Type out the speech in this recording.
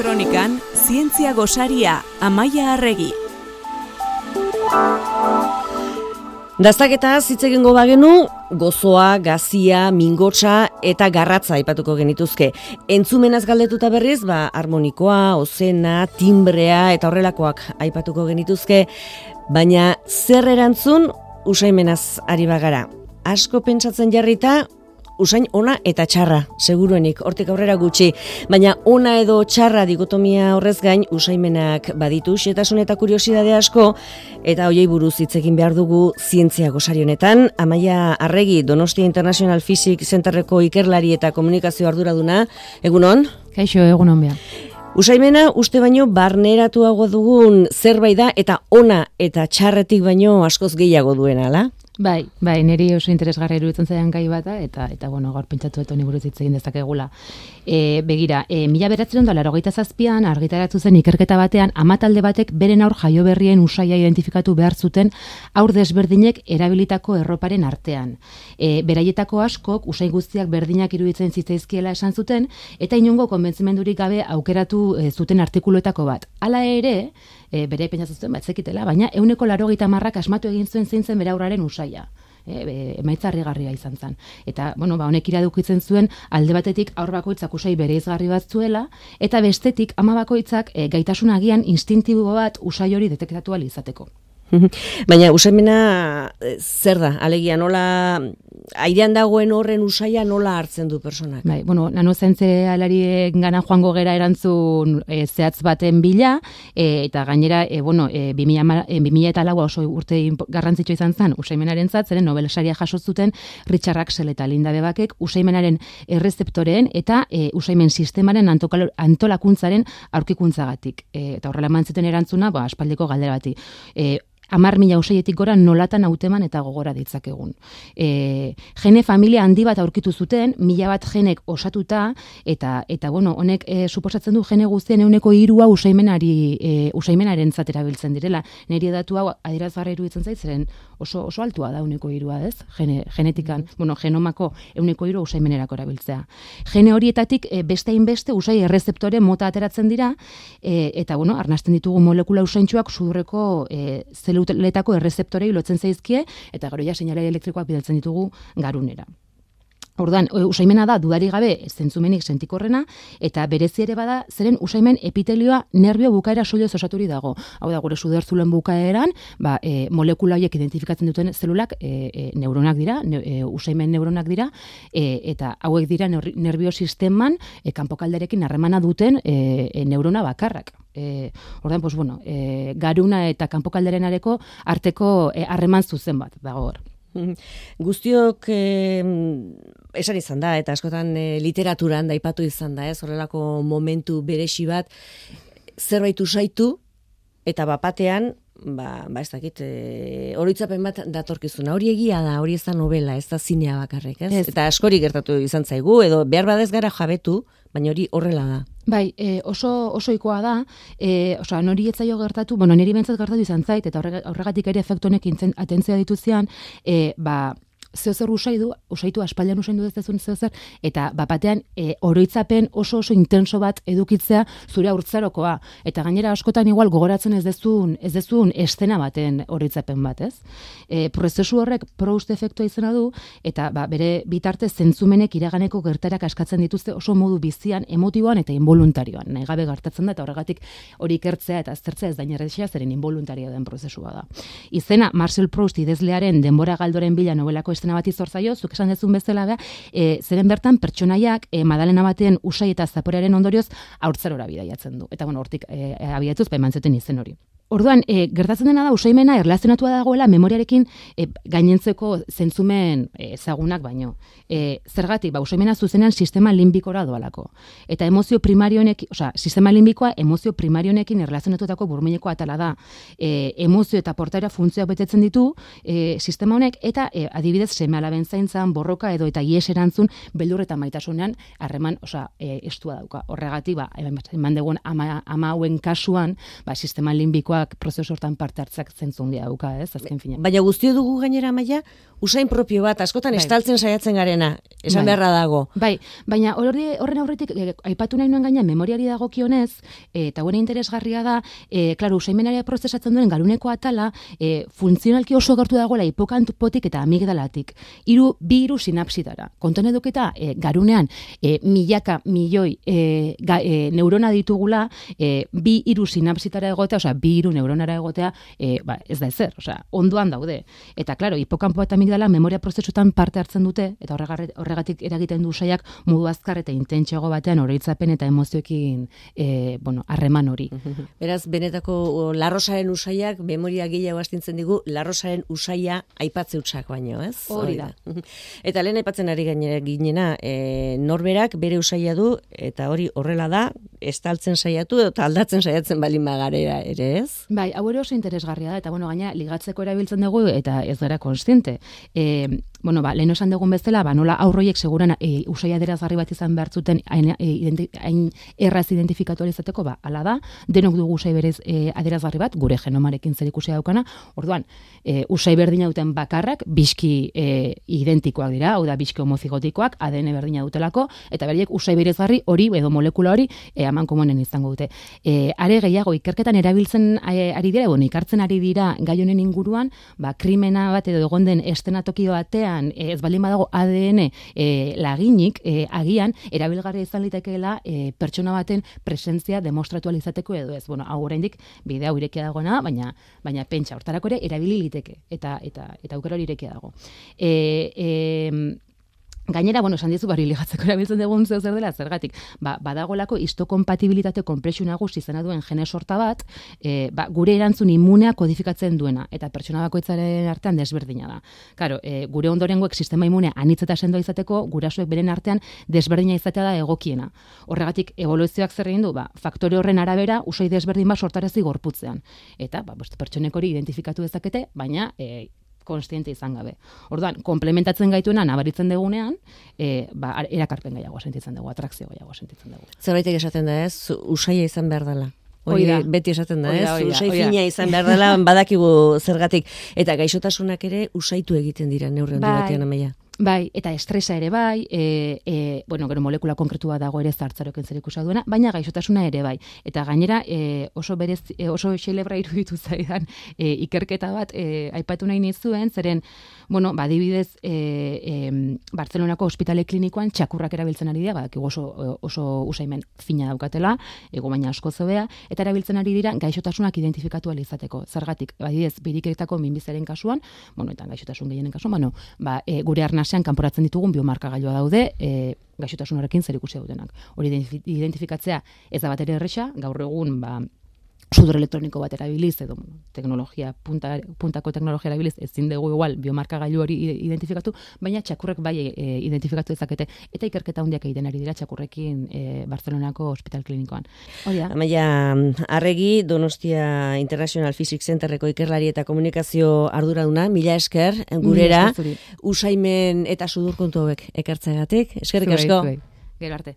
Kronikan, zientzia gosaria, amaia arregi. Daztaketa hitz egingo bagenu, gozoa, gazia, mingotsa eta garratza aipatuko genituzke. Entzumenaz galdetuta berriz, ba, harmonikoa, ozena, timbrea eta horrelakoak aipatuko genituzke, baina zer erantzun usaimenaz ari bagara. Asko pentsatzen jarrita, usain ona eta txarra, seguruenik, hortik aurrera gutxi, baina ona edo txarra dikotomia horrez gain usaimenak baditu, xetasun eta kuriosidade asko, eta hoiei buruz hitz egin behar dugu zientzia gosarionetan, amaia arregi Donostia International Physics Centerreko ikerlari eta komunikazio arduraduna, egunon? Kaixo, egunon behar. Usaimena uste baino barneratuago dugun zerbait da eta ona eta txarretik baino askoz gehiago duena, ala? Bai, bai, niri oso interesgarri iruditzen zaidan gai bata eta eta bueno, gaur pentsatu honi buruz hitz egin dezakegula. E, begira, e, mila beratzen da laro zazpian, argitaratu zen ikerketa batean, amatalde batek beren aur jaio berrien usaia identifikatu behar zuten aur desberdinek erabilitako erroparen artean. E, beraietako askok, usai guztiak berdinak iruditzen zitzaizkiela esan zuten, eta inongo konbentzimendurik gabe aukeratu e, zuten artikuluetako bat. Hala ere, e, bere pentsatzen zuten bat zekitela, baina euneko laro marrak asmatu egin zuen zein zen bere aurraren usaia e, emaitza harrigarria izan zen. Eta, bueno, ba, honek iradukitzen zuen, alde batetik aur bakoitzak usai bere izgarri bat zuela, eta bestetik ama bakoitzak e, gaitasun agian instintibo bat usai hori detektatu izateko. Baina usaimena eh, zer da? Alegia nola airean dagoen horren usaia nola hartzen du personak? Bai, bueno, nano alarien gana joango gera erantzun e, zehatz baten bila, e, eta gainera, e, bueno, e, 2000, e, eta laua oso urte garrantzitsua izan zen usaimenaren zatzeren, Nobel saria jaso zuten Richard Axel eta Linda Bebakek usaimenaren errezeptoreen eta e, usaimen sistemaren antolakuntzaren aurkikuntzagatik. E, eta horrela mantzeten erantzuna, ba, aspaldiko galdera bati. E, amar mila usaietik gora nolatan hauteman eta gogora ditzakegun. E, gene familia handi bat aurkitu zuten, mila bat genek osatuta, eta, eta bueno, honek e, suposatzen du gene guztien euneko irua usaimenari, e, usaimenaren zatera biltzen direla. Neri edatu hau adirazgarra iruditzen zaitzaren oso, oso altua da euneko irua, ez? Gene, genetikan, mm. bueno, genomako euneko irua usaimenerako erabiltzea. Gene horietatik e, beste inbeste usai errezeptore mota ateratzen dira, e, eta bueno, arnasten ditugu molekula usaintxuak sudurreko e, zelu zeluletako errezeptorei lotzen zaizkie eta gero ja seinale elektrikoak bidaltzen ditugu garunera. Ordan, usaimena da dudari gabe zentzumenik sentikorrena eta berezi ere bada zeren usaimen epitelioa nervio bukaera soilo osaturi dago. Hau da gure suderzulen bukaeran, ba, e, molekula hauek identifikatzen duten zelulak e, e, neuronak dira, ne, e, usaimen neuronak dira e, eta hauek dira nervio sisteman e, kanpokalderekin harremana duten e, e, neurona bakarrak. E, ordan, pues, bueno, e, garuna eta kanpokalderen arteko e, harreman zuzen bat dago hor. Guztiok eh, esan izan da, eta askotan eh, literaturan daipatu izan da, ez horrelako momentu beresi bat, zerbait usaitu, eta bapatean, ba, ba ez dakit, e, horitzapen bat datorkizuna. Hori egia da, hori ez da novela, ez da zinea bakarrik, ez? Eta askori gertatu izan zaigu, edo behar badez gara jabetu, baina hori horrela da. Bai, e, oso oso ikoa da, e, osea, nori etzaio gertatu, bueno, niri bentzat gertatu izan zait, eta horregatik ere efektu honekin atentzia dituzian, e, ba, zeo zer usai du, usaitu aspaldian usain du ez dezun zeo zer, eta bapatean e, oroitzapen oso oso intenso bat edukitzea zure aurtzarokoa. Eta gainera askotan igual gogoratzen ez dezun, ez dezun estena baten oroitzapen bat, ez? E, prozesu horrek proust efektua izena du, eta ba, bere bitarte zentzumenek iraganeko gertarak askatzen dituzte oso modu bizian, emotiboan eta involuntarioan. Nahi gabe gertatzen da, eta horregatik hori ikertzea eta aztertzea ez daina zeren involuntario den prozesua da. Izena, Marcel Proust idezlearen denbora galdoren bila novelako estena bat izortzaio, zuk esan dezun bezala da, e, zeren bertan pertsonaiak e, madalena baten usai eta zaporearen ondorioz haurtzarora bidaiatzen du. Eta bueno, hortik e, abiatuz, ba, izen hori. Orduan, e, gertatzen dena da usaimena erlazionatua dagoela memoriarekin e, gainentzeko zentzumen ezagunak baino. E, zergatik, ba, usaimena zuzenean sistema limbikora doalako. Eta emozio primarionek, osea, sistema limbikoa emozio primarionekin erlazionatutako burmuineko atala da. E, emozio eta portaera funtzioa betetzen ditu e, sistema honek, eta e, adibidez seme alaben zaintzan, borroka edo eta ies erantzun, beldur eta maitasunean harreman, osea, e, estua dauka. Horregatik, ba, eman degun ama, ama hauen kasuan, ba, sistema limbikoa memorizazioak prozesu hortan parte hartzak zentzun dia dauka, ez, azken fina. Baina guztio dugu gainera maia, usain propio bat, askotan Bai. estaltzen saiatzen garena, esan Bai. beharra dago. Bai, baina horre, horren aurretik e, aipatu nahi nuen gaina memoriari dagokionez, e, eta gure interesgarria da, e, klaro, usaimenaria prozesatzen duen galuneko atala, e, funtzionalki oso gertu dagoela hipokampotik eta amigdalatik. Hiru bi hiru sinapsidara. Konton eduketa e, garunean e, milaka milioi e, ga, neurona ditugula, bi hiru sinapsitara egotea, osea, bi hiru neuronara egotea, e, ba, ez da ezer, osea, ondoan daude. Eta claro, hipokampo eta amigdala memoria prozesutan parte hartzen dute eta horregatik eragiten du saiak modu azkar eta intentsiago batean oroitzapen eta emozioekin eh bueno, harreman hori. Beraz, benetako larrosaren usaiak, memoria gehiago astintzen digu, larrosaren usaia aipatze utxak baino, ez? Hori da. Eta lehen aipatzen ari gainera ginena, e, norberak bere usaia du, eta hori horrela da, estaltzen saiatu eta aldatzen saiatzen balin bagarera ere, ez? Bai, hau ere oso interesgarria da, eta bueno, gaina ligatzeko erabiltzen dugu eta ez gara konstiente. E, bueno, ba, lehen esan dugun bezala, ba, nola aurroiek seguran e, usai aderazgarri bat izan behar zuten hain, e, hain erraz identifikatu izateko, ba, ala da, denok dugu usai berez e, aderazgarri bat, gure genomarekin zer ikusia daukana, orduan, e, usai berdina duten bakarrak, biski e, identikoak dira, hau da, biski homozigotikoak, ADN berdina dutelako, eta beriek usai berezgarri hori, edo molekula hori, e, aman komunen izango dute. E, are gehiago, ikerketan erabiltzen ari dira, bueno, ikartzen ari dira gai honen inguruan, ba, krimena bat edo egon den estenatoki batean, e, ez baldin badago ADN e, laginik, e, agian, erabilgarria izan litekeela e, pertsona baten presentzia demostratu ahal izateko edo ez. Bueno, hau oraindik bidea hau irekia dagoena, baina baina pentsa hortarako ere erabili liteke eta eta eta aukera hori irekia dago. E, e, Gainera, bueno, esan dizu bari ligatzeko erabiltzen dugun zeu zer dela, zergatik, ba, badagolako histokompatibilitate konplexu nagusi izena duen gene sorta bat, e, ba, gure erantzun immunea kodifikatzen duena, eta pertsona bakoitzaren artean desberdina da. Karo, e, gure ondorengoek sistema immunea anitz eta sendoa izateko, gurasoek beren artean desberdina izatea da egokiena. Horregatik, evoluzioak zer egin du, ba, faktore horren arabera, usai desberdin bat sortarezi gorputzean. Eta, ba, bost, pertsonek hori identifikatu dezakete, baina, e, konstiente izan gabe. Orduan, komplementatzen gaituena nabaritzen degunean, e, ba, ar- erakarpen gehiago sentitzen dugu, atrakzio gehiago sentitzen dugu. Zerbaitek esaten da, ez? Usaia izan behar dela. Hori Hoi da. beti esaten da, ez? da, Usai fina izan behar dela, badakigu zergatik. Eta gaixotasunak ere usaitu egiten dira neurri handi Bai. batean amaia. Bai, eta estresa ere bai, e, e, bueno, gero molekula konkretua dago ere zartzaroken zer ikusa duena, baina gaixotasuna ere bai. Eta gainera e, oso berez, e, oso xelebra iruditu zaidan e, ikerketa bat e, aipatu nahi nizuen, zeren, bueno, badibidez, e, e, Barcelonako ospitale klinikoan txakurrak erabiltzen ari dira, badakigu oso, oso usaimen fina daukatela, ego baina asko zobea, eta erabiltzen ari dira gaixotasunak identifikatu ahal izateko. Zergatik, badibidez, biriketako minbizaren kasuan, bueno, eta gaixotasun gehienen kasuan, bueno, ba, e, gure arnasean kanporatzen ditugun biomarkagailua daude, e, gaixotasun horrekin zer ikusi dutenak. Hori identifi- identifikatzea ez da bat ere erresa, gaur egun, ba, sudur elektroniko bat erabiliz edo teknologia punta, puntako teknologia erabiliz ezin dugu igual biomarkagailu hori identifikatu, baina txakurrek bai e, identifikatu dezakete eta ikerketa handiak egiten ari dira txakurrekin e, Barcelonako ospital klinikoan. Hori da. Amaia, arregi, Donostia International Physics Centerreko ikerlari eta komunikazio arduraduna, mila esker, gurera, Mila usaimen eta sudurkontu hauek ekartzegatik. Eskerrik asko. Gero arte.